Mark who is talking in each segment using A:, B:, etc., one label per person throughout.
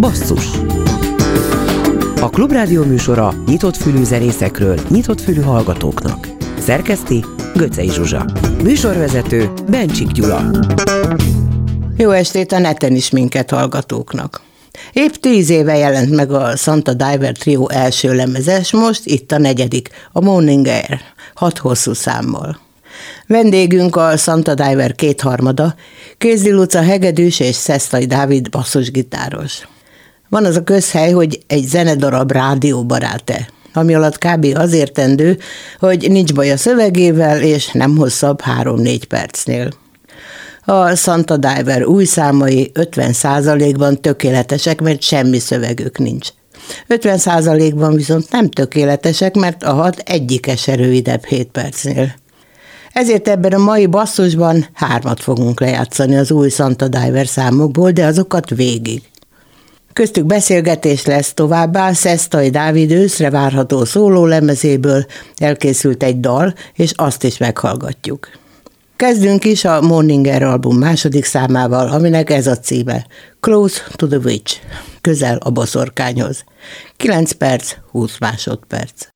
A: Basszus A Klubrádió műsora nyitott fülű zenészekről, nyitott fülű hallgatóknak. Szerkeszti Göcej Zsuzsa. Műsorvezető Bencsik Gyula.
B: Jó estét a neten is minket hallgatóknak. Épp tíz éve jelent meg a Santa Diver Trio első lemezes, most itt a negyedik, a Morning Air, hat hosszú számmal. Vendégünk a Santa Diver kétharmada, Kézdi Luca hegedűs és Szesztai Dávid basszusgitáros. Van az a közhely, hogy egy zenedarab rádióbarát-e, ami alatt kb. az értendő, hogy nincs baj a szövegével, és nem hosszabb három-négy percnél. A Santa Diver új számai 50%-ban tökéletesek, mert semmi szövegük nincs. 50%-ban viszont nem tökéletesek, mert a hat egyike se rövidebb 7 percnél. Ezért ebben a mai basszusban hármat fogunk lejátszani az új Santa Diver számokból, de azokat végig. Köztük beszélgetés lesz továbbá, Szesztai Dávid őszre várható szóló lemezéből elkészült egy dal, és azt is meghallgatjuk. Kezdünk is a Morninger album második számával, aminek ez a címe, Close to the Witch, közel a boszorkányhoz. 9 perc, 20 másodperc.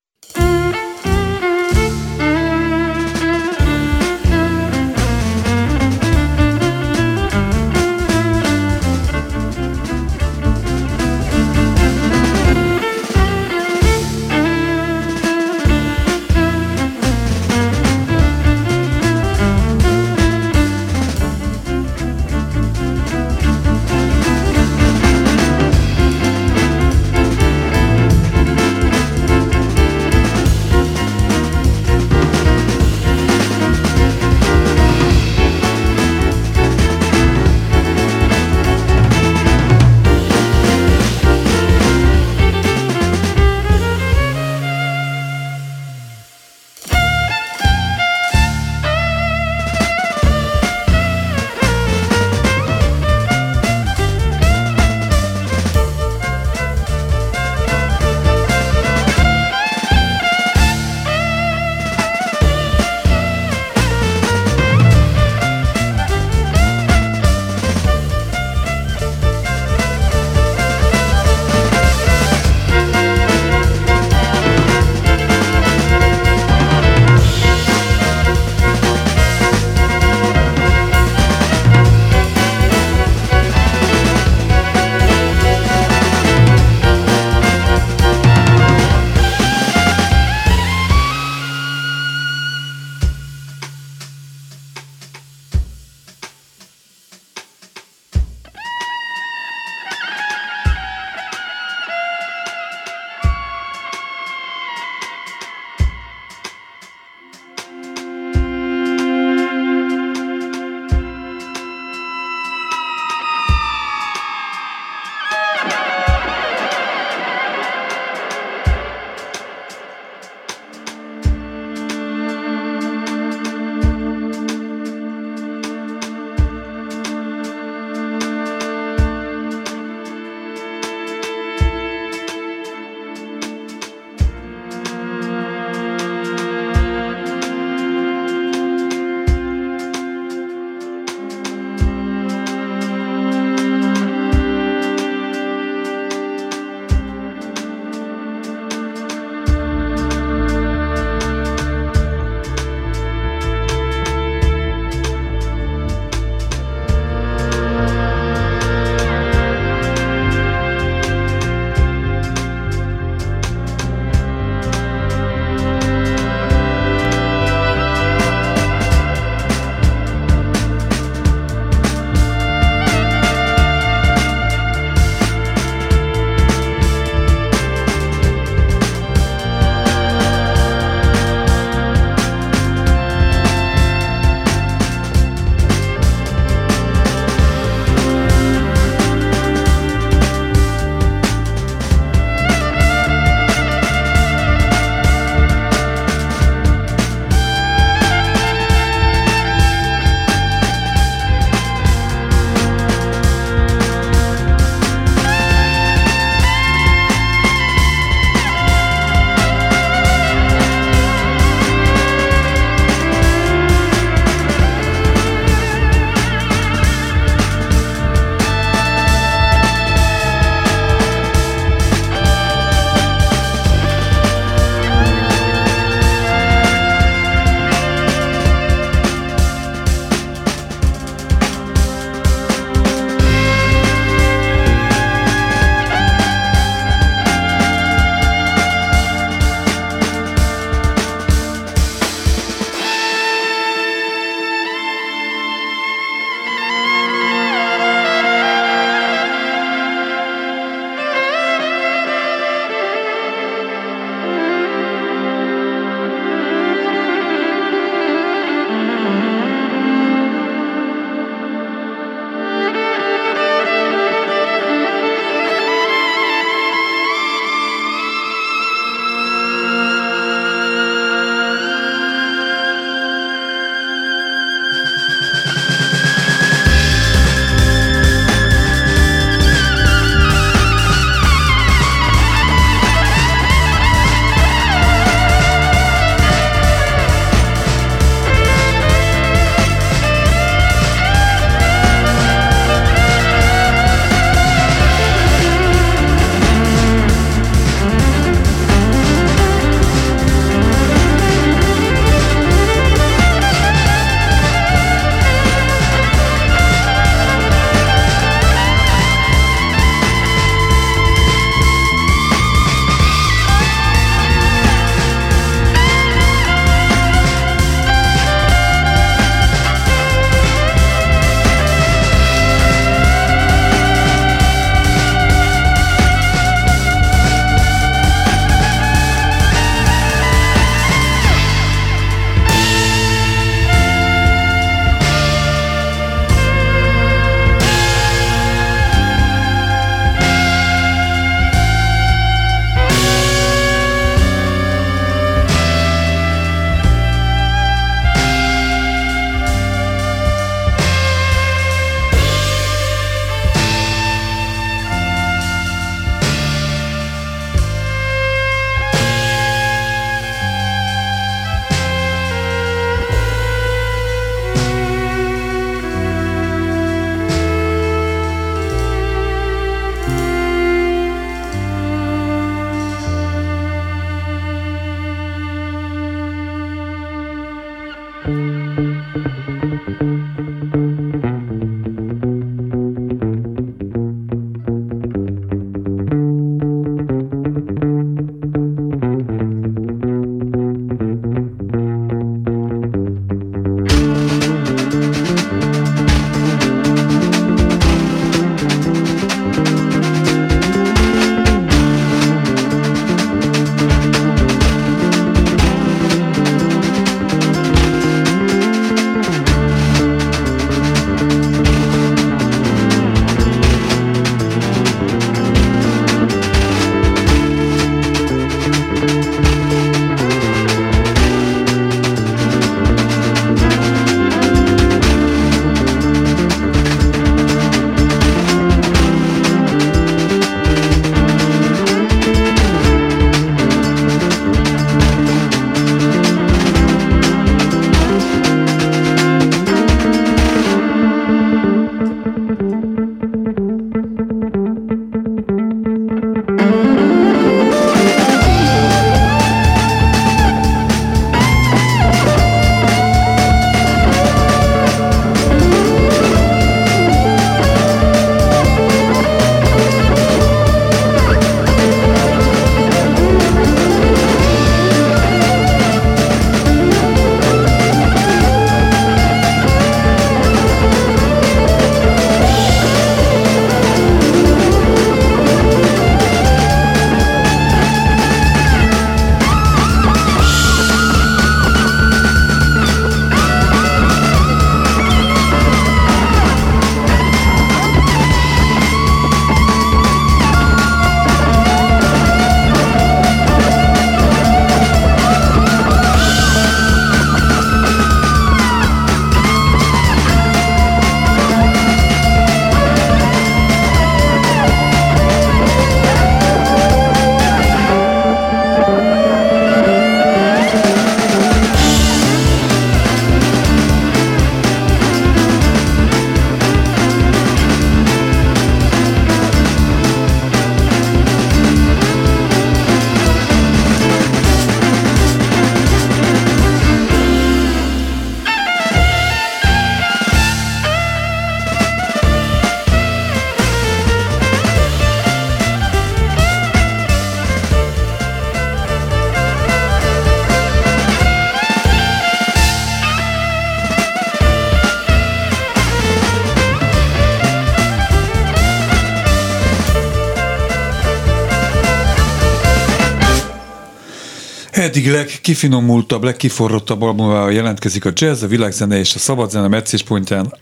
C: Eddig legkifinomultabb, legkiforrottabb albumával jelentkezik a jazz, a világzene és a szabadzene meccéspontján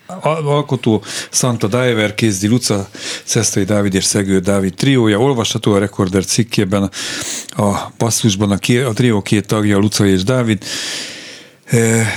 C: alkotó Santa Diver, Kézdi Luca, Szesztai Dávid és Szegő Dávid triója. Olvasható a Recorder cikkében a basszusban a, a trió két tagja, Luca és Dávid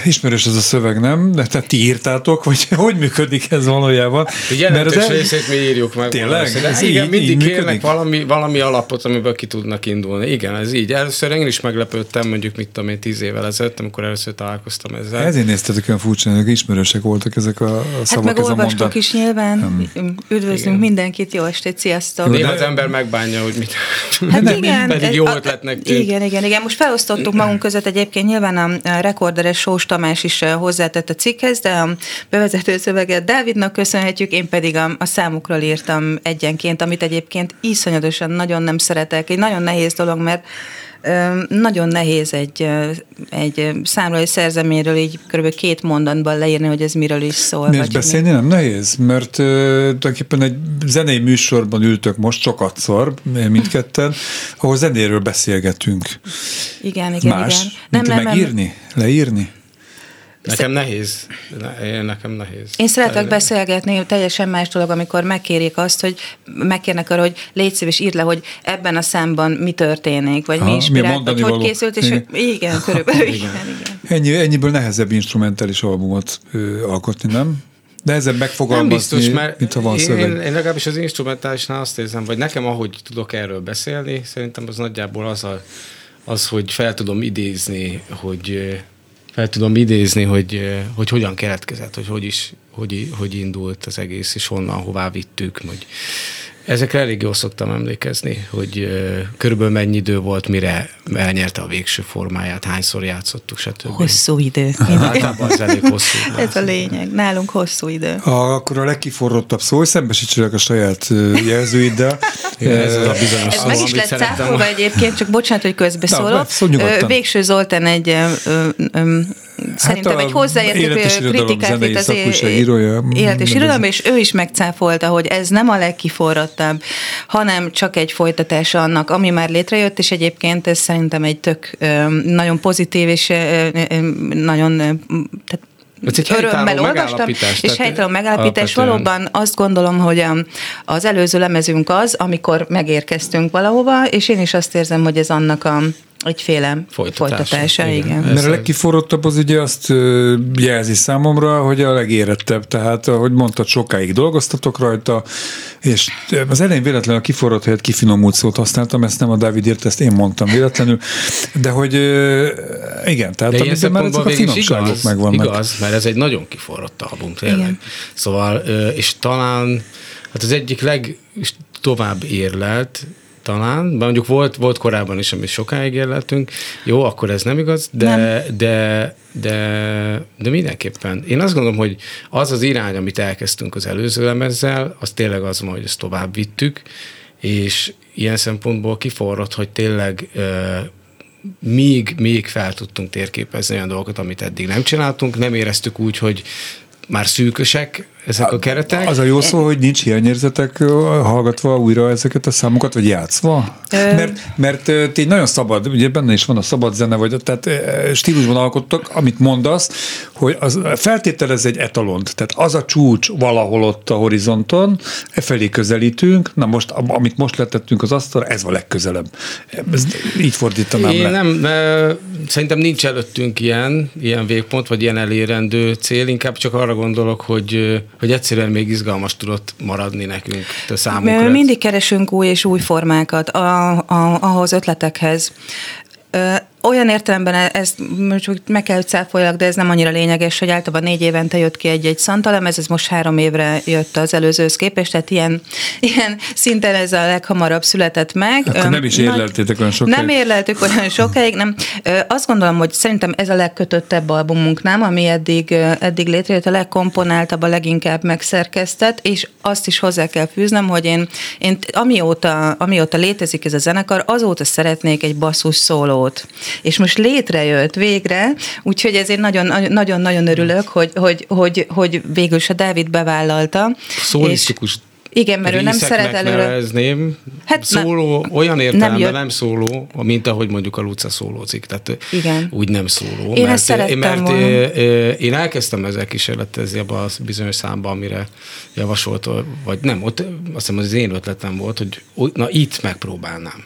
C: Ismerős ez a szöveg, nem? De tehát ti írtátok, vagy hogy működik ez valójában?
D: Jelentős Mert részét mi írjuk meg.
C: Tényleg?
D: Ez igen, így, mindig így kérnek valami, valami alapot, amiből ki tudnak indulni. Igen, ez így. Először én is meglepődtem, mondjuk mit tudom én, tíz évvel ezelőtt, amikor először találkoztam ezzel.
C: Ezért néztetek olyan furcsa, hogy ismerősek voltak ezek a, a szavak.
E: Hát meg olvastok is nyilván. Nem. Üdvözlünk igen. mindenkit, jó estét, sziasztok.
D: Néha az ember megbánja, hogy mit.
E: Hát igen.
D: Pedig jó ötletnek
E: Igen, igen, igen. Most felosztottuk magunk között egyébként nyilván a rekord Korderes Sós Tamás is eh, hozzátett a cikkhez, de a bevezető szöveget Dávidnak köszönhetjük, én pedig a, a számukról írtam egyenként, amit egyébként iszonyatosan nagyon nem szeretek. Egy nagyon nehéz dolog, mert nagyon nehéz egy, egy számlai szerzeményről így kb. két mondatban leírni, hogy ez miről is szól.
C: Vagy beszélni mi? nem nehéz, mert uh, tulajdonképpen egy zenei műsorban ültök most sokatszor, mindketten, ahol zenéről beszélgetünk.
E: Igen, igen,
C: Más,
E: igen.
C: Nem, nem, megírni, nem. leírni?
D: Nekem nehéz. Ne, nekem nehéz.
E: Én szeretek beszélgetni, teljesen más dolog, amikor megkérik azt, hogy megkérnek arra, hogy légy szíves, írd le, hogy ebben a számban mi történik, vagy ha, mi inspirált, vagy hogy készült, és igen, igen körülbelül igen. igen, igen.
C: Ennyi, ennyiből nehezebb instrumentális albumot ö, alkotni, nem? Nehezebb megfogalmazni, nem biztos, mert mint ha van
D: én, Én, én legalábbis az instrumentálisnál azt érzem, vagy nekem, ahogy tudok erről beszélni, szerintem az nagyjából az, a, az hogy fel tudom idézni, hogy fel tudom idézni, hogy, hogy hogyan keletkezett, hogy hogy is, hogy, hogy indult az egész, és honnan, hová vittük, hogy Ezekre elég jól szoktam emlékezni, hogy körülbelül mennyi idő volt, mire elnyerte a végső formáját, hányszor játszottuk, stb.
E: Hosszú idő.
D: Általában az elég hosszú.
E: Ez a lényeg. Nálunk hosszú idő.
C: A, akkor a legkiforrottabb szó, hogy szembesítsenek a saját jelzőiddel.
E: ez a bizonyos ez szó, meg is lett cáfolva egyébként, csak bocsánat, hogy közbeszólok. Végső Zoltán egy szerintem hát egy hozzáértő kritikát itt az élet és irodalom, és ő is megcáfolta, hogy ez nem a legkiforrottabb, hanem csak egy folytatása annak, ami már létrejött, és egyébként ez szerintem egy tök nagyon pozitív és nagyon tehát
D: ez egy örömmel olvastam,
E: és helytálló megállapítás. Valóban azt gondolom, hogy az előző lemezünk az, amikor megérkeztünk valahova, és én is azt érzem, hogy ez annak a egyféle folytatása. folytatása igen. igen.
C: Mert a legkiforrottabb az ugye azt jelzi számomra, hogy a legérettebb, tehát ahogy mondtad, sokáig dolgoztatok rajta, és az elején véletlenül a kiforrott helyett kifinomult szót használtam, ezt nem a Dávid írt, ezt én mondtam véletlenül, de hogy igen, tehát de
D: ilyen már ezek a finomságok igaz, megvannak. Igaz, mert ez egy nagyon kiforrott album, tényleg. Igen. Szóval, és talán hát az egyik leg tovább érlelt, talán, mondjuk volt, volt korábban is, amit sokáig érleltünk, jó, akkor ez nem igaz, de, nem. de, de, de mindenképpen. Én azt gondolom, hogy az az irány, amit elkezdtünk az előző lemezzel, az tényleg az, hogy ezt tovább vittük, és ilyen szempontból kiforrott, hogy tényleg még, még fel tudtunk térképezni olyan dolgokat, amit eddig nem csináltunk, nem éreztük úgy, hogy már szűkösek ezek a keretek.
C: Az a jó szó, hogy nincs hiányérzetek hallgatva újra ezeket a számokat, vagy játszva? Ö... Mert, mert ti nagyon szabad, ugye benne is van a szabad zene, vagy tehát stílusban alkottak, amit mondasz, hogy az feltételez egy etalont, tehát az a csúcs valahol ott a horizonton, e felé közelítünk, na most, amit most letettünk az asztalra, ez a legközelebb. Ez, így fordítanám
D: Én le. nem, szerintem nincs előttünk ilyen, ilyen végpont, vagy ilyen elérendő cél, inkább csak arra gondolok, hogy hogy egyszerűen még izgalmas tudott maradni nekünk a számunkra.
E: Mindig keresünk új és új formákat a, a, ahhoz ötletekhez olyan értelemben e- ezt most meg kell, hogy cáfoljak, de ez nem annyira lényeges, hogy általában négy évente jött ki egy-egy szantalemez, ez most három évre jött az előzőhöz képest, tehát ilyen, ilyen szinten ez a leghamarabb született meg.
C: Akkor nem is érleltétek olyan sokáig.
E: Nem érleltük olyan sokáig, nem. Azt gondolom, hogy szerintem ez a legkötöttebb albumunk, nem, ami eddig, eddig létrejött, a legkomponáltabb, a leginkább megszerkesztett, és azt is hozzá kell fűznem, hogy én, én amióta, amióta létezik ez a zenekar, azóta szeretnék egy basszus szólót és most létrejött végre, úgyhogy ezért nagyon-nagyon örülök, hogy, hogy, hogy, hogy végül is a Dávid bevállalta.
D: Szólisztikus
E: Igen, mert ő nem szeret előre.
D: Nevezném. Hát szóló, nem, olyan értelemben nem, nem szóló, mint ahogy mondjuk a Luca szólózik. Tehát Igen. úgy nem szóló.
E: Én mert, ezt szerettem mert volna.
D: én elkezdtem ezzel kísérletezni abban a bizonyos számban, amire javasolt, vagy nem, ott azt hiszem az én ötletem volt, hogy na itt megpróbálnám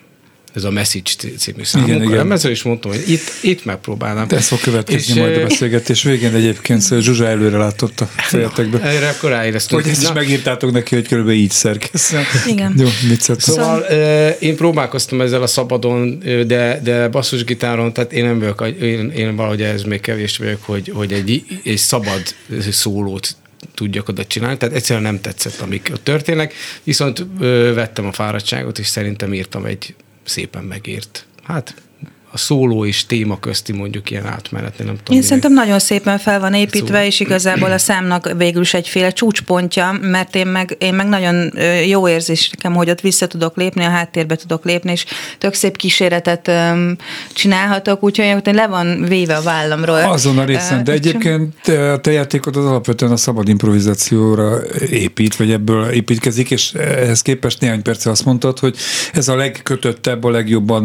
D: ez a Message című szám. Igen, igen. Ezzel is mondtam, hogy itt, itt megpróbálnám.
C: De ez fog következni és, majd a beszélgetés végén egyébként, szóval Zsuzsa előre látott a fejetekbe.
D: Erre akkor ráéreztünk.
C: Hogy ezt is megírtátok neki, hogy körülbelül így szerkesz.
E: Igen.
C: Jó, mit szedtem?
D: Szóval én próbálkoztam ezzel a szabadon, de, de basszusgitáron, tehát én nem vagyok, én, én valahogy ez még kevés vagyok, hogy, hogy egy, egy szabad szólót tudjak oda csinálni, tehát egyszerűen nem tetszett, amik ott történnek, viszont ö, vettem a fáradtságot, és szerintem írtam egy szépen megírt. Hát a szóló és téma közti mondjuk ilyen átmenetni, nem tudom.
E: Én minek. szerintem nagyon szépen fel van építve, szó. és igazából a számnak végül is egyféle csúcspontja, mert én meg, én meg nagyon jó érzés nekem, hogy ott vissza tudok lépni, a háttérbe tudok lépni, és tök szép kíséretet um, csinálhatok, úgyhogy le van véve a vállamról.
C: Azon a részen, de egyébként a te játékod az alapvetően a szabad improvizációra épít, vagy ebből építkezik, és ehhez képest néhány perce azt mondtad, hogy ez a legkötöttebb, a legjobban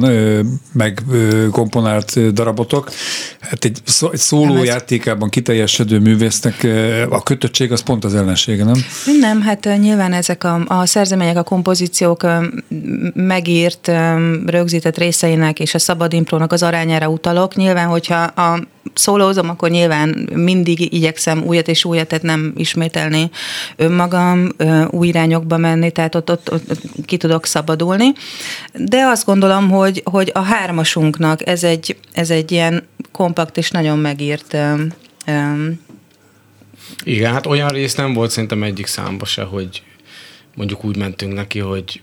C: meg komponált darabotok. Hát egy, szó, egy szóló játékában kiteljesedő művésznek a kötöttség az pont az ellensége, nem?
E: Nem, hát nyilván ezek a, a szerzemények, a kompozíciók megírt, rögzített részeinek és a szabad imprónak az arányára utalok. Nyilván, hogyha a szólózom, akkor nyilván mindig igyekszem újat és újat, tehát nem ismételni önmagam, új irányokba menni, tehát ott, ott, ott ki tudok szabadulni. De azt gondolom, hogy, hogy a hármasunknak ez egy, ez egy ilyen kompakt és nagyon megírt um,
D: igen, hát olyan rész nem volt szerintem egyik számba se, hogy mondjuk úgy mentünk neki, hogy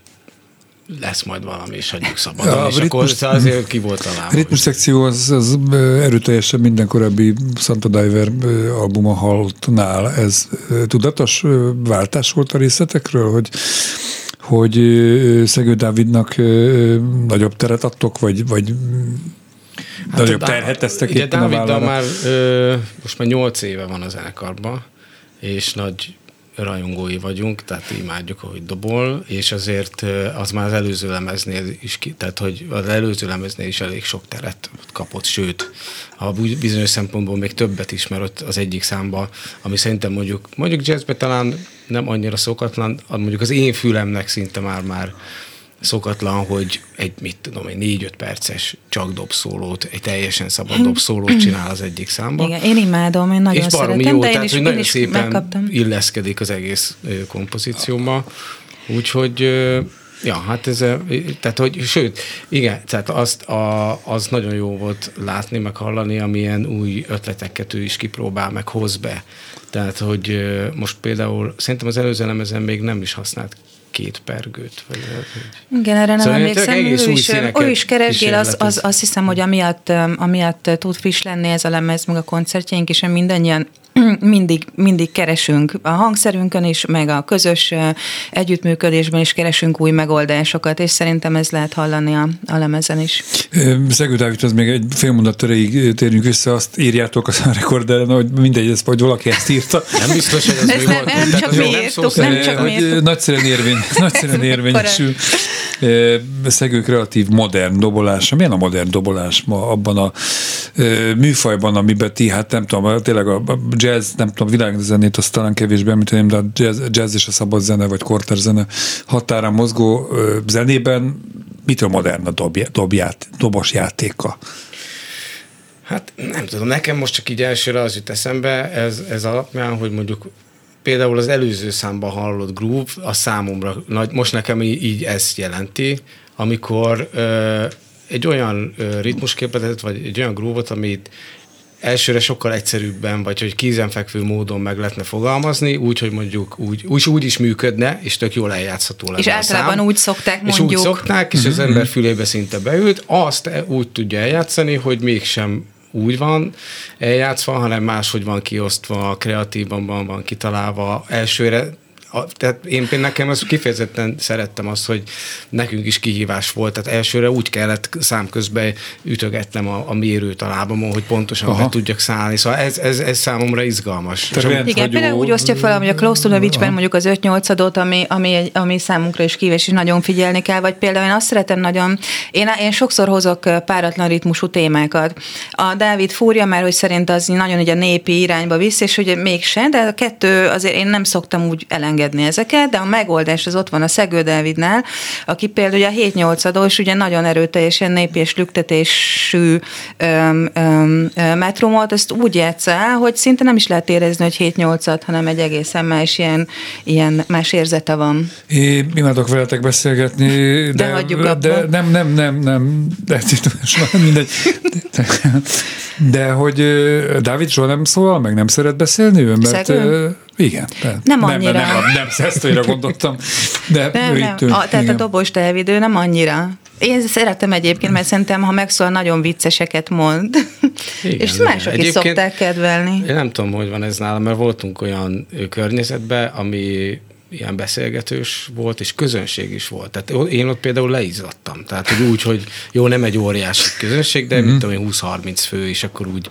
D: lesz majd valami, és hagyjuk szabadon, ja, és ritmus, akkor azért ki volt találva.
C: A ritmus szekció az, az erőteljesen minden korábbi Santa Diver albuma hallottnál. Ez tudatos váltás volt a részletekről, hogy hogy Szegő Dávidnak nagyobb teret adtok, vagy, vagy hát nagyobb terhet tesztek
D: Ugye Dáviddal már ö, most már nyolc éve van az elkarban, és nagy rajongói vagyunk, tehát imádjuk, ahogy dobol, és azért az már az előző lemeznél is, tehát hogy az előző lemeznél is elég sok teret kapott, sőt, a bizonyos szempontból még többet is, mert ott az egyik számba, ami szerintem mondjuk, mondjuk jazzbe talán nem annyira szokatlan, mondjuk az én fülemnek szinte már már szokatlan, hogy egy, mit tudom, egy négy-öt perces csak dobszólót, egy teljesen szabad dobszólót csinál az egyik számba.
E: Igen, én imádom, én nagyon és szeretem,
D: jó,
E: de
D: tehát,
E: én is,
D: hogy nagyon
E: is
D: szépen megkaptam. illeszkedik az egész kompozícióba. Úgyhogy Ja, hát ez, tehát hogy, sőt, igen, tehát azt, a, az nagyon jó volt látni, meg hallani, amilyen új ötleteket ő is kipróbál, meg hoz be. Tehát, hogy most például szerintem az előző lemezen még nem is használt két pergőt. Vagy,
E: vagy. Igen, erre nem szóval emlékszem. Ő is, ő is keresgél, az, az, azt hiszem, hogy amiatt, amiatt tud friss lenni ez a lemez, meg a koncertjeink, és mindannyian mindig, mindig keresünk a hangszerünkön is, meg a közös együttműködésben is keresünk új megoldásokat, és szerintem ez lehet hallani a, a lemezen is.
C: Szegő Dávid, az még egy fél mondat erejéig térjünk vissza, azt írjátok a rekorderen, hogy mindegy, ez vagy valaki ezt írta.
D: Nem biztos, hogy ez, ez
E: nem, nem, csak mi írtuk, nem csak mi írtuk.
C: Nagyszerűen, érvény, nagyszerűen érvényesül. Szegő kreatív modern dobolása. Milyen a modern dobolás ma abban a műfajban, amiben ti, hát nem tudom, tényleg a jazz, nem tudom, világzenét azt talán kevésbé említeném, de a jazz, jazz és a szabad zene, vagy korter zene határán mozgó zenében mitől modern a dobj, dobját, dobos játéka?
D: Hát nem tudom, nekem most csak így elsőre az jut eszembe, ez, ez alapján, hogy mondjuk például az előző számban hallott groove, a számomra, most nekem így, ezt jelenti, amikor ö, egy olyan ritmusképletet, vagy egy olyan groove-ot, amit elsőre sokkal egyszerűbben, vagy hogy kézenfekvő módon meg lehetne fogalmazni, úgy, hogy mondjuk úgy, úgy, úgy is működne, és tök jól eljátszható lenne
E: És általában szám. úgy szokták
D: mondjuk. És úgy szokták, és az ember fülébe szinte beült, azt úgy tudja eljátszani, hogy mégsem úgy van eljátszva, hanem máshogy van kiosztva, kreatívan van, van kitalálva. Elsőre a, tehát én például nekem az kifejezetten szerettem azt, hogy nekünk is kihívás volt, tehát elsőre úgy kellett számközben ütögetnem a, a mérőt a lábamon, hogy pontosan Aha. be tudjak szállni, szóval ez, ez, ez számomra izgalmas.
E: Terület, Igen, például úgy osztja fel, hogy a Klaustunovicsben mondjuk az 5-8 adót, ami, ami, ami számunkra is kívés, és nagyon figyelni kell, vagy például én azt szeretem nagyon, én, én sokszor hozok páratlan ritmusú témákat. A Dávid fúrja, mert hogy szerint az nagyon ugye a népi irányba visz, és ugye mégse, de a kettő azért én nem szoktam úgy elengedni ezeket, de a megoldás az ott van a Szegő Dávidnál, aki például a 7-8 adó, és ugye nagyon erőteljesen népi és lüktetésű öm, öm, metromot, ezt úgy játsz el, hogy szinte nem is lehet érezni, hogy 7-8-at, hanem egy egészen más ilyen, ilyen más érzete van.
C: Én imádok veletek beszélgetni, de, de, hagyjuk de nem, nem, nem, nem, de, mindegy. De, de hogy Dávid soha nem szól, meg nem szeret beszélni ő, mert Szegő? Igen. De,
E: nem annyira.
C: Nem, nem, nem, nem szesztőre gondoltam, de
E: nem, ő nem. Itt, a, tehát igen. a dobos tehevidő nem annyira. Én szeretem egyébként, mert szerintem, ha megszól, nagyon vicceseket mond. Igen, és mások igen. is szokták kedvelni.
D: Én nem tudom, hogy van ez nálam, mert voltunk olyan környezetben, ami ilyen beszélgetős volt, és közönség is volt. Tehát én ott például leizzadtam. Tehát hogy úgy, hogy jó, nem egy óriási közönség, de mm-hmm. mit tudom én, 20-30 fő, és akkor úgy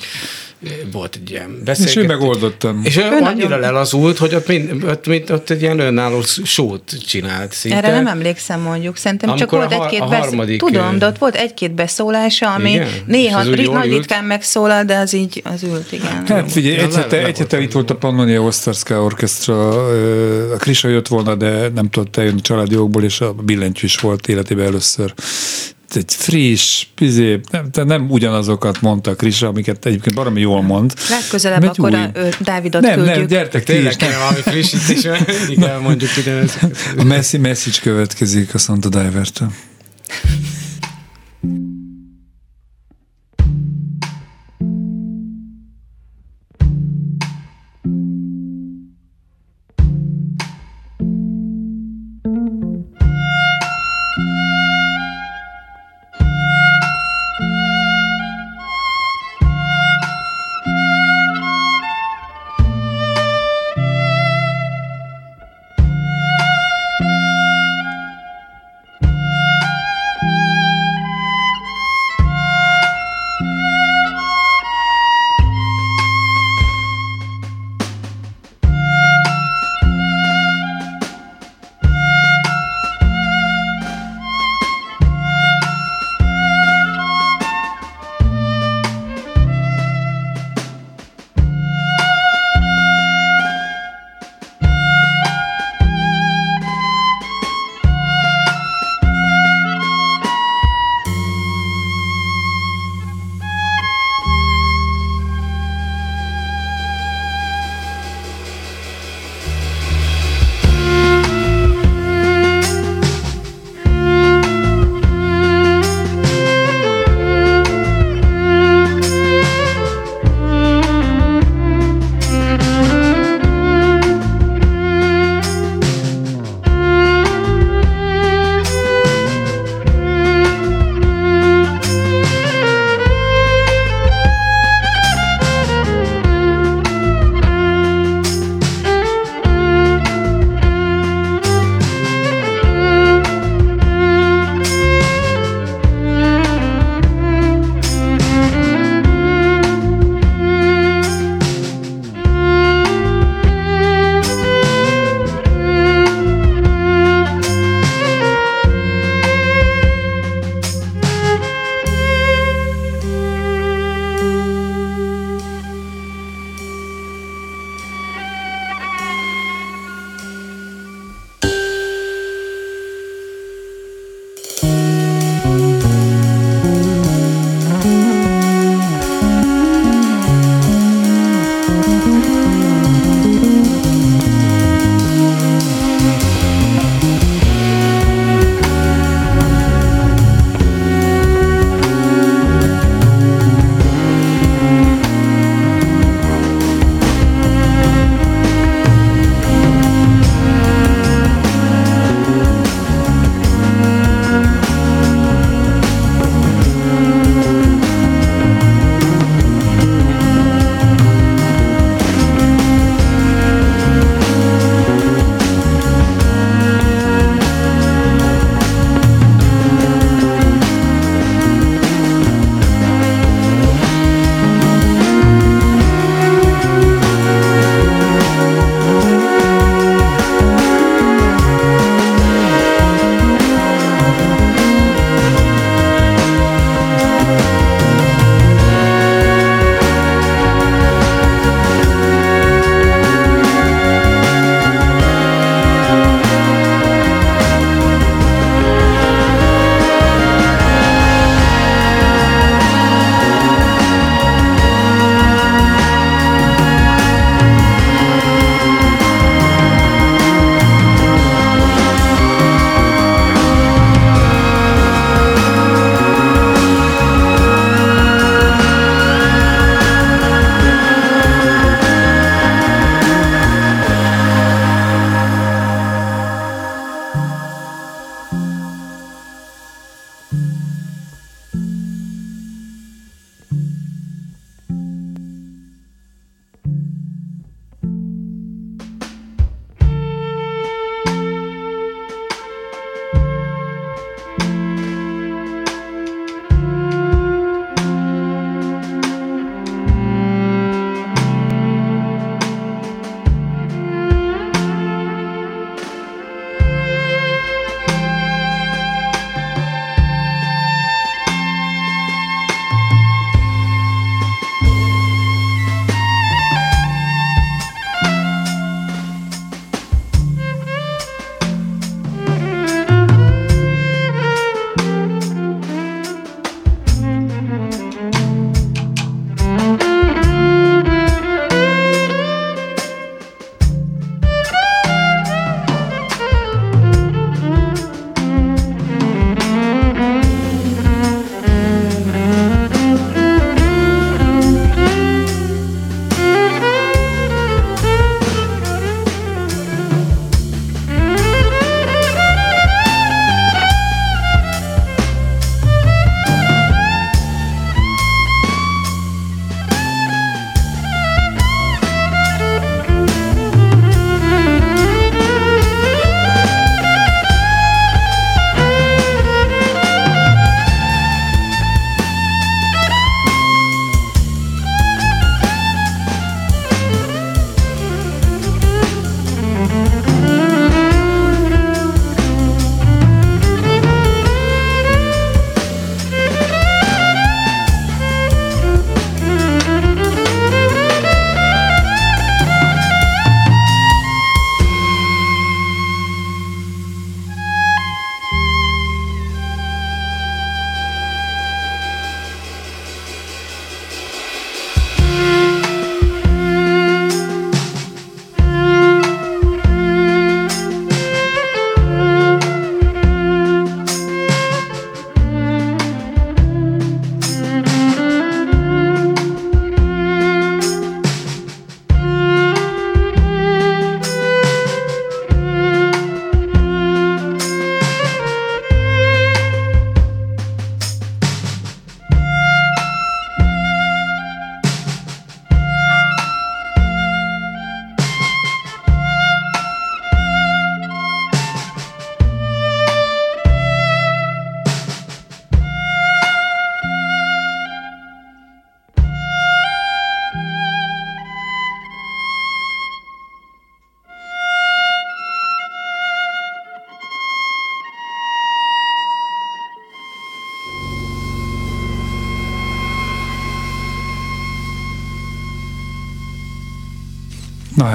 D: volt egy ilyen beszélgetés.
C: És ő megoldottam.
D: És ő annyira nagyon... lelazult, hogy ott, mind, ott, mind, ott egy ilyen önálló sót csinált szinte.
E: Erre nem emlékszem mondjuk, szerintem Amikor csak volt egy-két harmadik... Tudom, de ott volt egy-két beszólása, ami igen? néha nagy ritkán megszólal, de az így az ült, igen.
C: Hát figyelj, egy hete, egy hete itt volt a Pannonia Osztarská Orchestra, a Krisa jött volna, de nem tudott eljönni családi jogból, és a billentyű is volt életében először egy friss, pizé, nem, nem ugyanazokat mondta Krisra, amiket egyébként baromi jól mond.
E: Legközelebb akkor új... a, ő, Dávidot
C: nem,
E: küldjük.
C: Nem, gyertek ti is.
D: Nem, valami frissítés, mindig elmondjuk ugyanezt.
C: A messzi, message következik a Santa Diver-től.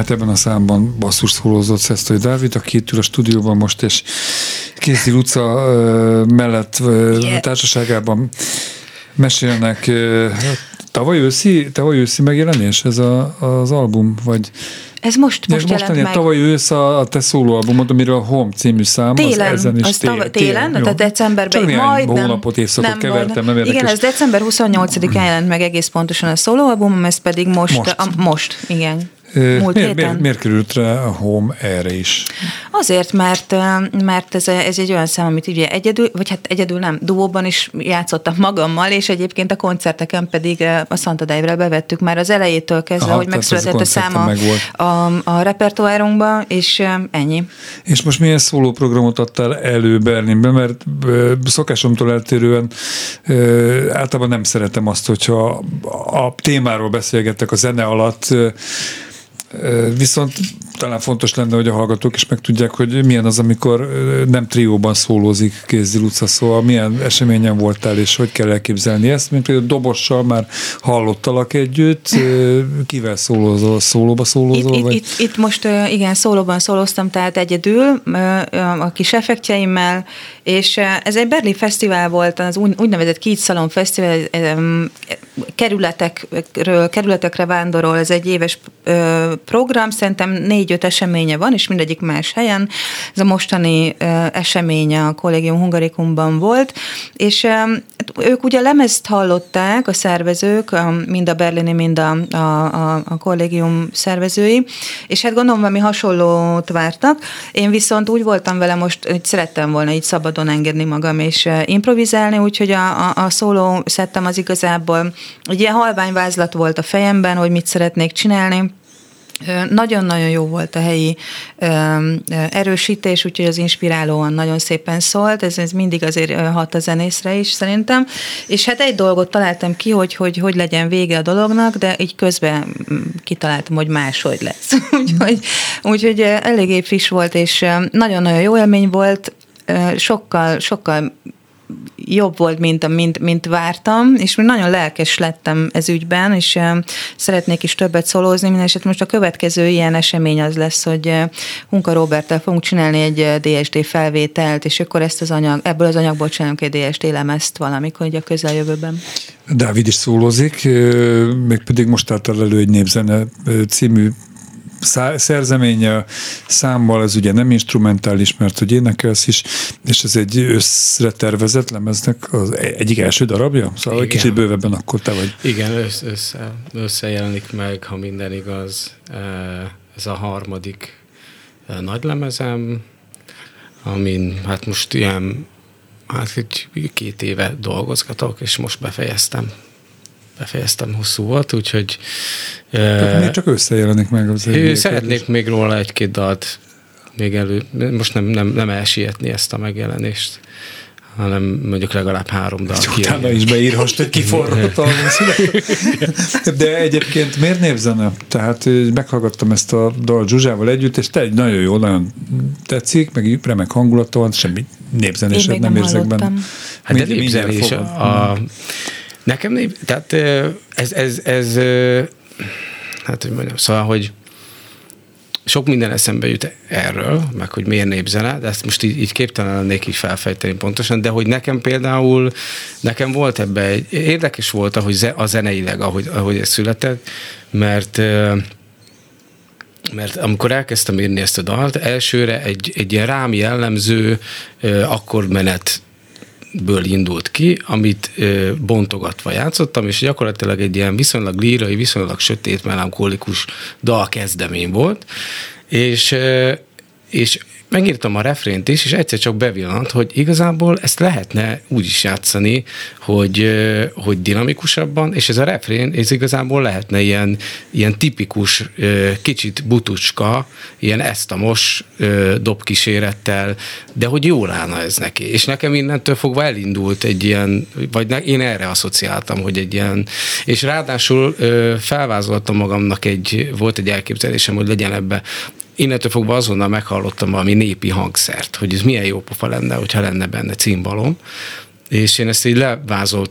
C: Hát ebben a számban basszus szólózott Szesztai Dávid, aki itt ül a stúdióban most, és Kézi Luca mellett yeah. társaságában mesélnek. Tavaly őszi, tavaly őszi megjelenés ez a, az album, vagy
E: ez most, most jelent mostani, meg.
C: Tavaly ősz a, a te szólóalbumod, amiről a Home című szám,
E: télen,
C: az ezen is
E: az télen, télen, télen tehát decemberben.
C: Csak majd hónapot, évszakot nem, kevertem, nem
E: érdekes. Igen, ez december 28-án jelent meg egész pontosan a szólóalbum, ez pedig most, most, a, most igen.
C: Múlt miért, miért, miért került rá a Home erre is?
E: Azért, mert, mert ez, ez egy olyan szám, amit ugye egyedül, vagy hát egyedül nem, duóban is játszottam magammal, és egyébként a koncerteken pedig a Santa Dive-re bevettük már az elejétől kezdve, Aha, hogy megszületett a, a szám a, a, a repertoárunkba, és ennyi.
C: És most milyen szólóprogramot adtál elő Berlinbe, mert szokásomtól eltérően általában nem szeretem azt, hogyha a témáról beszélgettek a zene alatt, Viszont talán fontos lenne, hogy a hallgatók is megtudják, hogy milyen az, amikor nem trióban szólózik Kézdi Luca, szóval milyen eseményen voltál, és hogy kell elképzelni ezt, mint például dobossal már hallottalak együtt, kivel szólózol, szólóba szólózol?
E: Itt, vagy? Itt, itt, most igen, szólóban szólóztam, tehát egyedül, a kis effektjeimmel, és ez egy Berlin Fesztivál volt, az úgynevezett Kids Salon Fesztivál, kerületekről, kerületekre vándorol, ez egy éves program, szerintem négy-öt eseménye van, és mindegyik más helyen. Ez a mostani eseménye a Kollégium Hungarikumban volt, és ők ugye lemezt hallották, a szervezők, mind a berlini, mind a, a, a, a kollégium szervezői, és hát gondolom valami hasonlót vártak. Én viszont úgy voltam vele most, hogy szerettem volna így szabadon engedni magam és improvizálni, úgyhogy a, a, a szóló szettem az igazából egy ilyen halványvázlat volt a fejemben, hogy mit szeretnék csinálni, nagyon-nagyon jó volt a helyi erősítés, úgyhogy az inspirálóan nagyon szépen szólt, ez, ez mindig azért hat a zenészre is szerintem, és hát egy dolgot találtam ki, hogy hogy, hogy legyen vége a dolognak, de így közben mm, kitaláltam, hogy máshogy lesz. úgyhogy, úgyhogy eléggé friss volt, és nagyon-nagyon jó élmény volt, sokkal, sokkal jobb volt, mint, mint, mint vártam, és nagyon lelkes lettem ez ügyben, és szeretnék is többet szólózni, mindenesetre most a következő ilyen esemény az lesz, hogy Hunka Roberttel fogunk csinálni egy DSD felvételt, és akkor ezt az anyag, ebből az anyagból csinálunk egy DSD lemezt valamikor, ugye a közeljövőben.
C: Dávid is szólózik, pedig most által elő egy népzene című szerzeménye számmal, ez ugye nem instrumentális, mert hogy énekelsz is, és ez egy összretervezett lemeznek az egyik első darabja? Szóval Igen. egy kicsit bővebben akkor te vagy.
D: Igen, össze, össze, összejelenik meg, ha minden igaz, ez a harmadik nagy lemezem, amin hát most ilyen hát egy két éve dolgozgatok, és most befejeztem befejeztem, hosszú volt, úgyhogy...
C: Tehát uh, csak összejelenik meg az
D: egy Szeretnék még róla egy-két dalt még elő, most nem, nem, nem elsietni ezt a megjelenést hanem mondjuk legalább három dal.
C: Csak utána is beírhast, hogy kiforrott a De egyébként miért népzene? Tehát meghallgattam ezt a dal Zsuzsával együtt, és te egy nagyon jó, nagyon tetszik, meg remek hangulata van, semmi népzenésed nem, nem érzek benne.
D: Hát de népzenés a, a, Nekem tehát ez, ez, ez, hát hogy mondjam, szóval, hogy sok minden eszembe jut erről, meg hogy miért népzene, de ezt most így, így képtelen lennék így felfejteni pontosan, de hogy nekem például, nekem volt ebbe egy, érdekes volt, ahogy a zeneileg, ahogy, ahogy ez született, mert mert amikor elkezdtem írni ezt a dalt, elsőre egy, egy ilyen rám jellemző akkordmenet ből indult ki, amit ö, bontogatva játszottam, és gyakorlatilag egy ilyen viszonylag lírai, viszonylag sötét, melankolikus dal kezdemény volt, és, ö, és megírtam a refrént is, és egyszer csak bevillant, hogy igazából ezt lehetne úgy is játszani, hogy, hogy dinamikusabban, és ez a refrén, ez igazából lehetne ilyen, ilyen tipikus, kicsit butucska, ilyen esztamos dobkísérettel, de hogy jól állna ez neki. És nekem innentől fogva elindult egy ilyen, vagy ne, én erre asszociáltam, hogy egy ilyen, és ráadásul felvázoltam magamnak egy, volt egy elképzelésem, hogy legyen ebbe innentől fogva azonnal meghallottam valami népi hangszert, hogy ez milyen jó pofa lenne, hogyha lenne benne címbalom, és én ezt így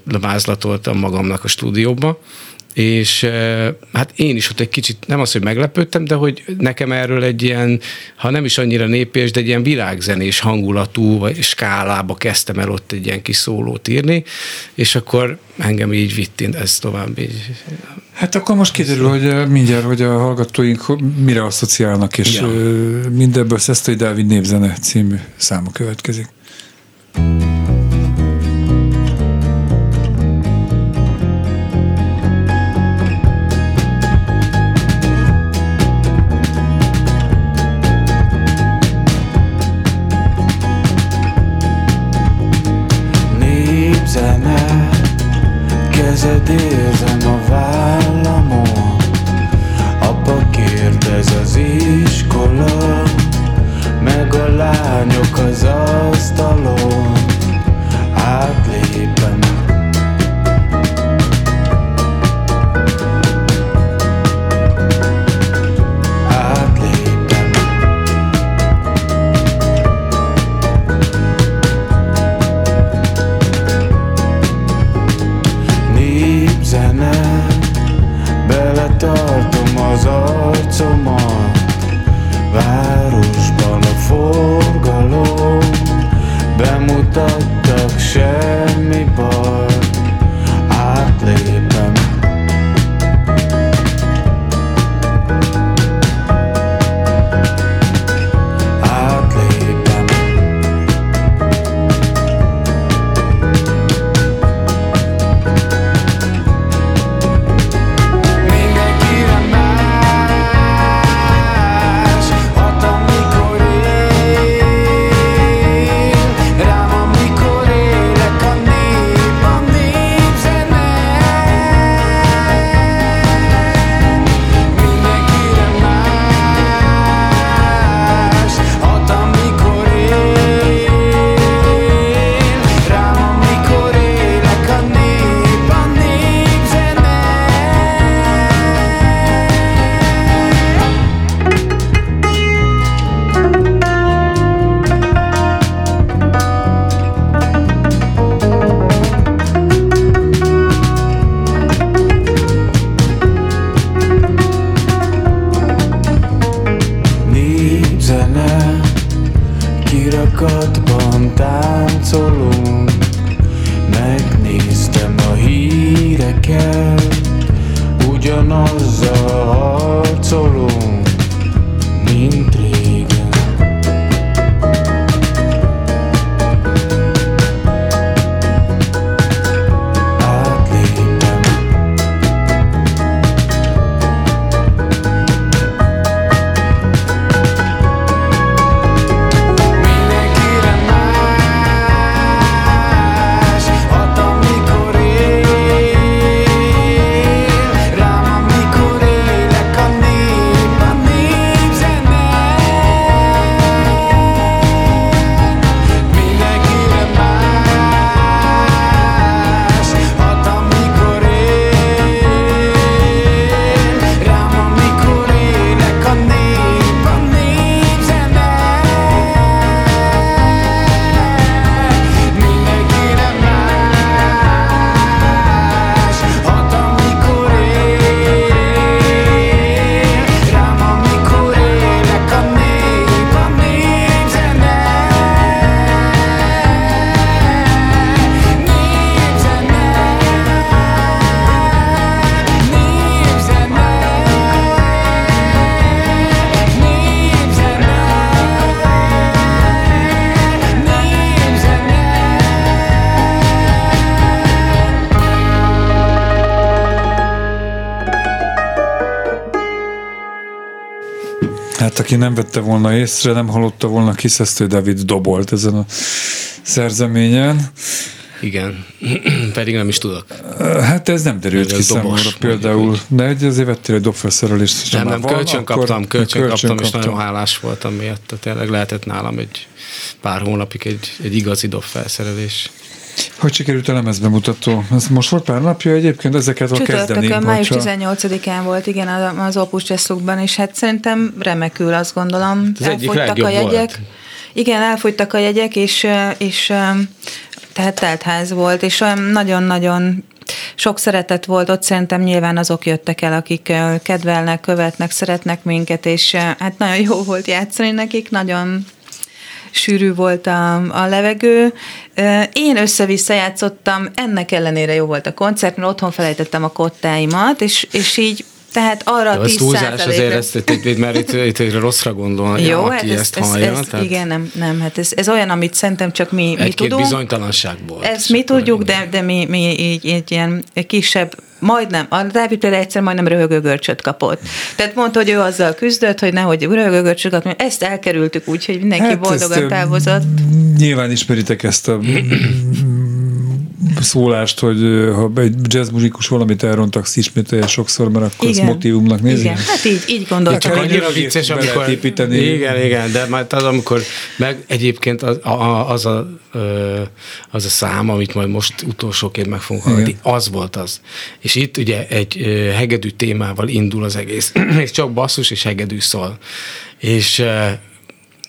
D: levázoltam magamnak a stúdióba, és hát én is ott egy kicsit, nem az, hogy meglepődtem, de hogy nekem erről egy ilyen, ha nem is annyira népés, de egy ilyen világzenés hangulatú vagy skálába kezdtem el ott egy ilyen kis szólót írni, és akkor engem így vitt ez tovább így.
F: Hát akkor most kiderül, hogy mindjárt, hogy a hallgatóink mire asszociálnak, és ja. mindebből Szesztai Dávid névzene című száma következik. thank you aki nem vette volna észre, nem hallotta volna, Kiszesztő David dobolt ezen a szerzeményen.
D: Igen, pedig nem is tudok.
F: Hát ez nem derült ki számomra például, de egy azért vettél egy dobfelszerelést.
D: Nem, nem, kölcsön kaptam, kölcsön, kölcsön kaptam, és nagyon hálás voltam miatt. Tényleg lehetett nálam egy pár hónapig egy, egy igazi dobfelszerelés.
F: Hogy sikerült a lemezbemutató? Ez most volt pár napja egyébként, ezeket a kezdeném.
E: május 18-án volt, igen, az Opus Jazzlukban, és hát szerintem remekül, azt gondolom.
D: Ez Elfogytak a jegyek. Volt.
E: Igen, elfogytak a jegyek, és, és tehát teltház volt, és nagyon-nagyon sok szeretet volt ott, szerintem nyilván azok jöttek el, akik kedvelnek, követnek, szeretnek minket, és hát nagyon jó volt játszani nekik, nagyon sűrű volt a, a levegő. Én össze-vissza játszottam, ennek ellenére jó volt a koncert, mert otthon felejtettem a kottáimat, és, és így tehát arra Jó, 10 túlzás azért,
D: ezt, itt, mert itt, itt, itt rosszra gondol, Jó, aki hát ezt, ezt hallja.
E: Ez, tehát... Igen, nem, nem, hát ez, ez olyan, amit szerintem csak mi, mi tudunk.
D: bizonytalanságból.
E: Ezt mi tudjuk, de, de mi, mi így, így ilyen kisebb majdnem, a Dávid például egyszer majdnem röhögőgörcsöt kapott. Tehát mondta, hogy ő azzal küzdött, hogy nehogy röhögőgörcsöt kapni. Ezt elkerültük úgy, hogy mindenki hát boldogan távozott.
C: Nyilván ismeritek ezt a szólást, hogy ha egy jazzmuzikus valamit elrontak, ismételje sokszor, mert akkor igen. ezt motivumnak nézi.
E: Igen, hát így, így gondoltam.
D: Csak annyira vicces, amikor... Építeni. Igen, igen, de majd az, amikor meg egyébként az a, az a, az a szám, amit majd most utolsóként meg fogunk hallani, az volt az. És itt ugye egy hegedű témával indul az egész. és csak basszus és hegedű szól. És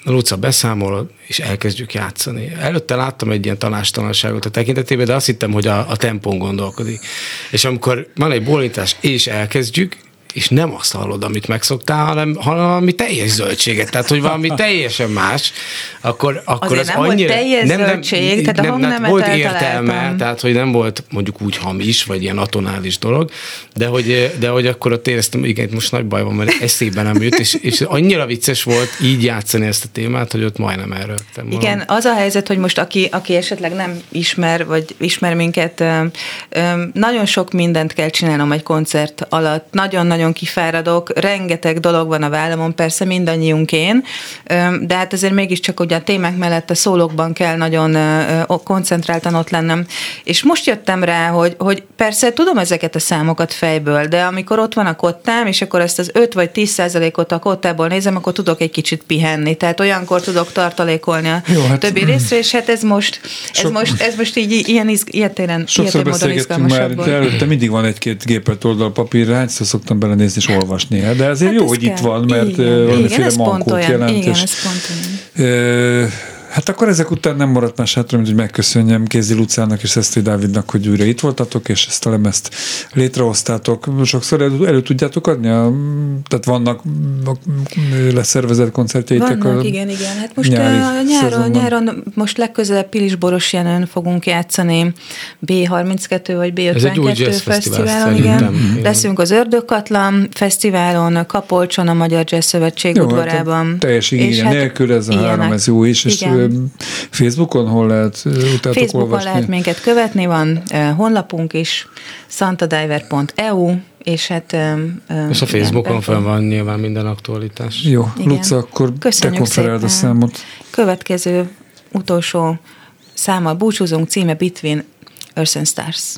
D: Luca beszámol, és elkezdjük játszani. Előtte láttam egy ilyen tanástalanságot a tekintetében, de azt hittem, hogy a, a tempón gondolkodik. És amikor van egy bólintás, és elkezdjük, és nem azt hallod, amit megszoktál, hanem, hanem valami teljes zöldséget, tehát hogy valami teljesen más, akkor, akkor
E: Azért az nem annyira... Volt teljes nem, zöldség, nem, tehát a nem,
D: volt értelme, tehát hogy nem volt mondjuk úgy hamis, vagy ilyen atonális dolog, de hogy, de hogy akkor ott éreztem, igen, most nagy baj van, mert eszébe nem jut, és, és annyira vicces volt így játszani ezt a témát, hogy ott majdnem erről.
E: Igen, az a helyzet, hogy most aki, aki esetleg nem ismer, vagy ismer minket, nagyon sok mindent kell csinálnom egy koncert alatt, nagyon-nagyon nagyon kifáradok, rengeteg dolog van a vállamon, persze mindannyiunkén, de hát azért mégiscsak ugye a témák mellett a szólókban kell nagyon koncentráltan ott lennem. És most jöttem rá, hogy, hogy persze tudom ezeket a számokat fejből, de amikor ott van a kottám, és akkor ezt az 5 vagy 10 százalékot a kottából nézem, akkor tudok egy kicsit pihenni. Tehát olyankor tudok tartalékolni a Jó, hát, többi részre, és hát ez most, ez sok, most, ez most így ilyen, iz, ilyen téren,
C: Sokszor beszélgettünk már, de előtte mindig van egy-két gépelt oldalpapír, hányszor szoktam bele belenézni és olvasni. De azért hát jó, hogy kell. itt van, mert igen, valamiféle igen, mankót jelent. Igen, és, ez pont olyan. Hát akkor ezek után nem maradt más hátra, mint hogy megköszönjem Kézi Lucának és Szeszti Dávidnak, hogy újra itt voltatok, és ezt a lemezt létrehoztátok. Sokszor elő, elő tudjátok adni? A, tehát vannak leszervezett koncertjeitek?
E: Vannak, a igen, igen. Hát most a nyáron, nyáron, most legközelebb Pilisboros jelen fogunk játszani B32 vagy B52 fesztiválon. Igen. igen. Leszünk az Ördögkatlan fesztiválon, Kapolcson, a Magyar Jazz Szövetség jó, hát udvarában. Hát
C: teljes igénye hát, nélkül ez a három, ez jó is, és igen. Facebookon hol lehet
E: utátok Facebookon olvasni? lehet minket követni, van honlapunk is, santadiver.eu, és hát...
D: És a Facebookon fel van nyilván minden aktualitás.
C: Jó, Igen. Luca, akkor Köszönjük te konferáld a számot.
E: Következő, utolsó száma búcsúzunk, címe Between Earth and Stars.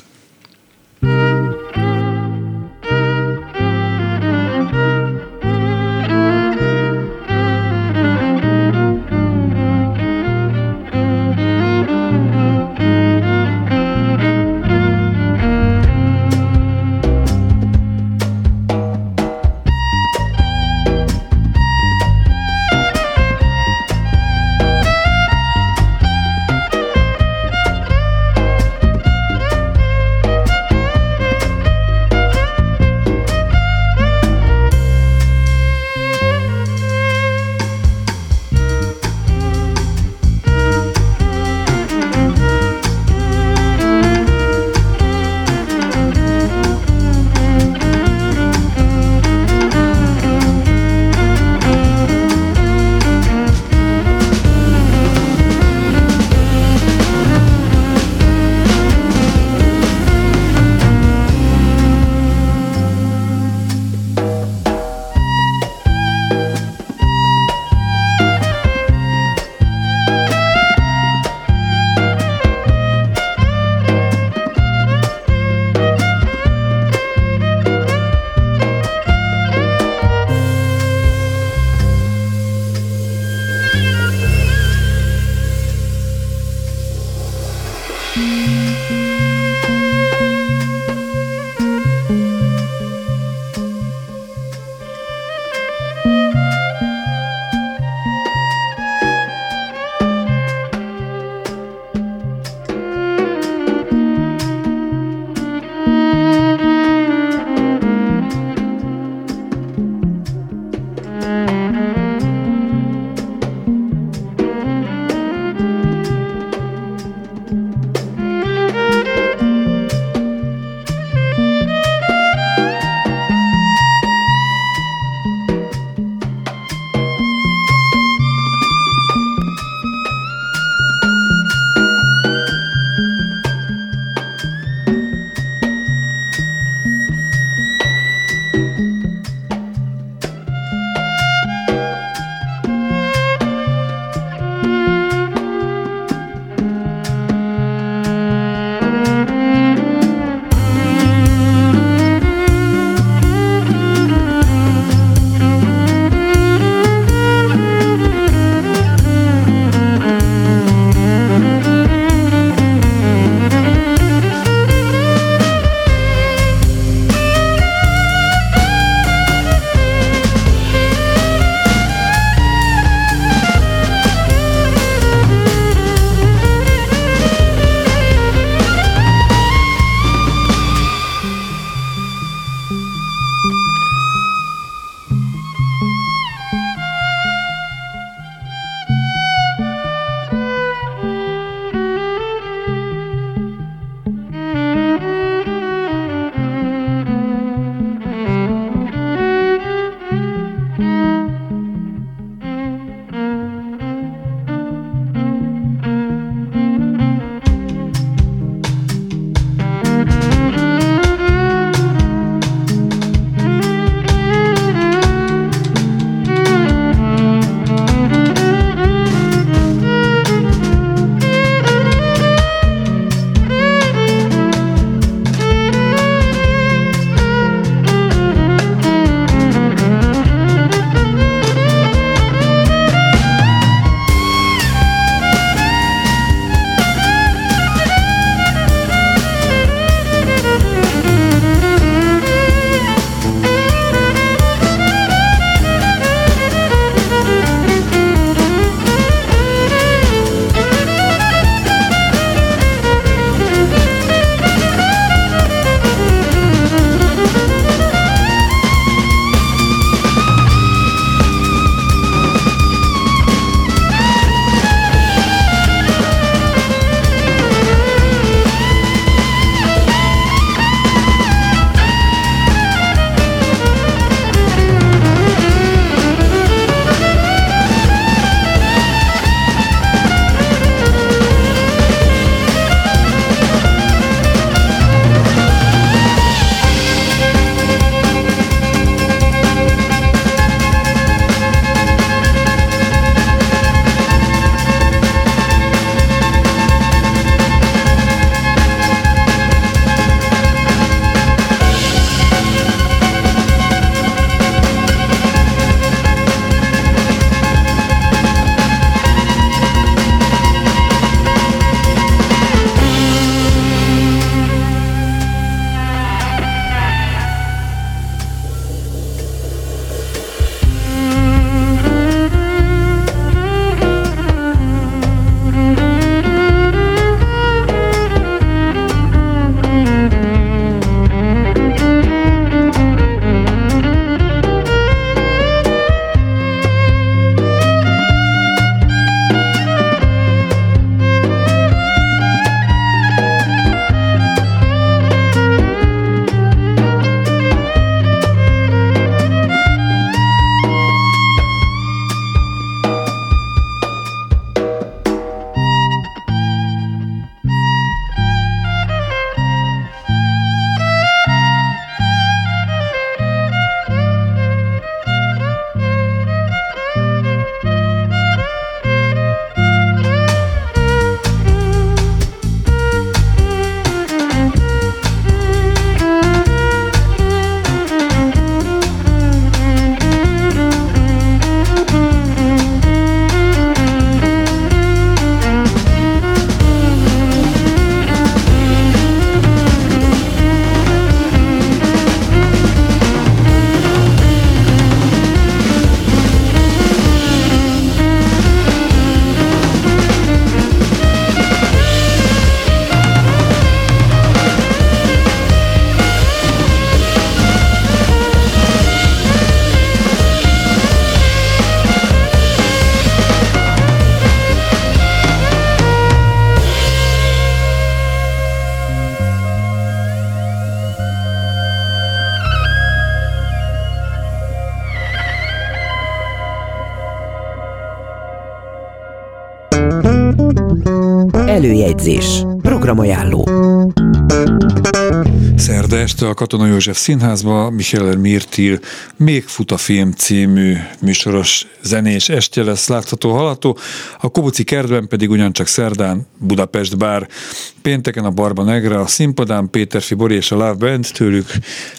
A: Károly
C: Szerda este a Katona József Színházba Michael Mirtil Még fut a film című műsoros zenés estje lesz látható halató. A Kobuci kertben pedig ugyancsak szerdán Budapest bár. Pénteken a Barba Negra, a színpadán Péter Fibori és a Love Band, tőlük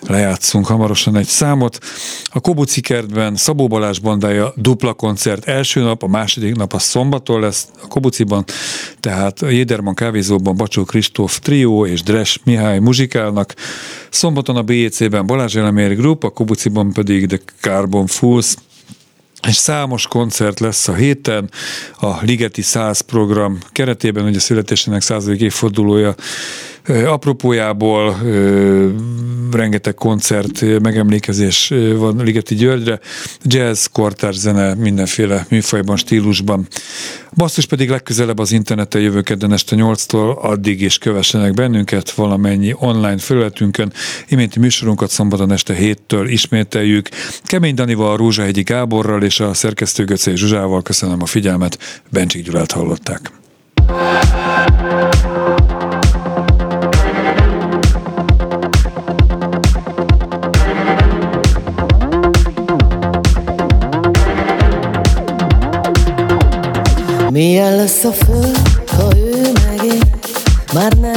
C: lejátszunk hamarosan egy számot. A Kobuci kertben Szabó Balázs bandája dupla koncert első nap, a második nap a szombaton lesz a Kobuciban, tehát Jéderman kávézóban Bacsó Kristóf trió és Dres Mihály muzsikálnak. Szombaton a BEC-ben Balázs Elemér Group, a Kobuciban pedig The Carbon Fools, és számos koncert lesz a héten, a Ligeti 100 program keretében, ugye a születésének századik évfordulója Apropójából rengeteg koncert, megemlékezés van Ligeti Györgyre, jazz, kortárs zene, mindenféle műfajban, stílusban. Basszus pedig legközelebb az interneten jövő kedden este 8-tól, addig is kövessenek bennünket valamennyi online felületünkön. Iménti műsorunkat szombaton este 7-től ismételjük. Kemény Danival, Rózsahegyi Gáborral és a szerkesztő Göcé Zsuzsával köszönöm a figyelmet. Bencsik Gyulát hallották.
G: Milyen lesz a föld, ha ő megél, már nem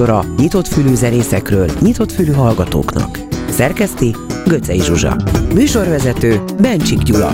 A: műsora nyitott fülű zenészekről, nyitott fülű hallgatóknak. Szerkeszti Göcej Zsuzsa. Műsorvezető Bencsik Gyula.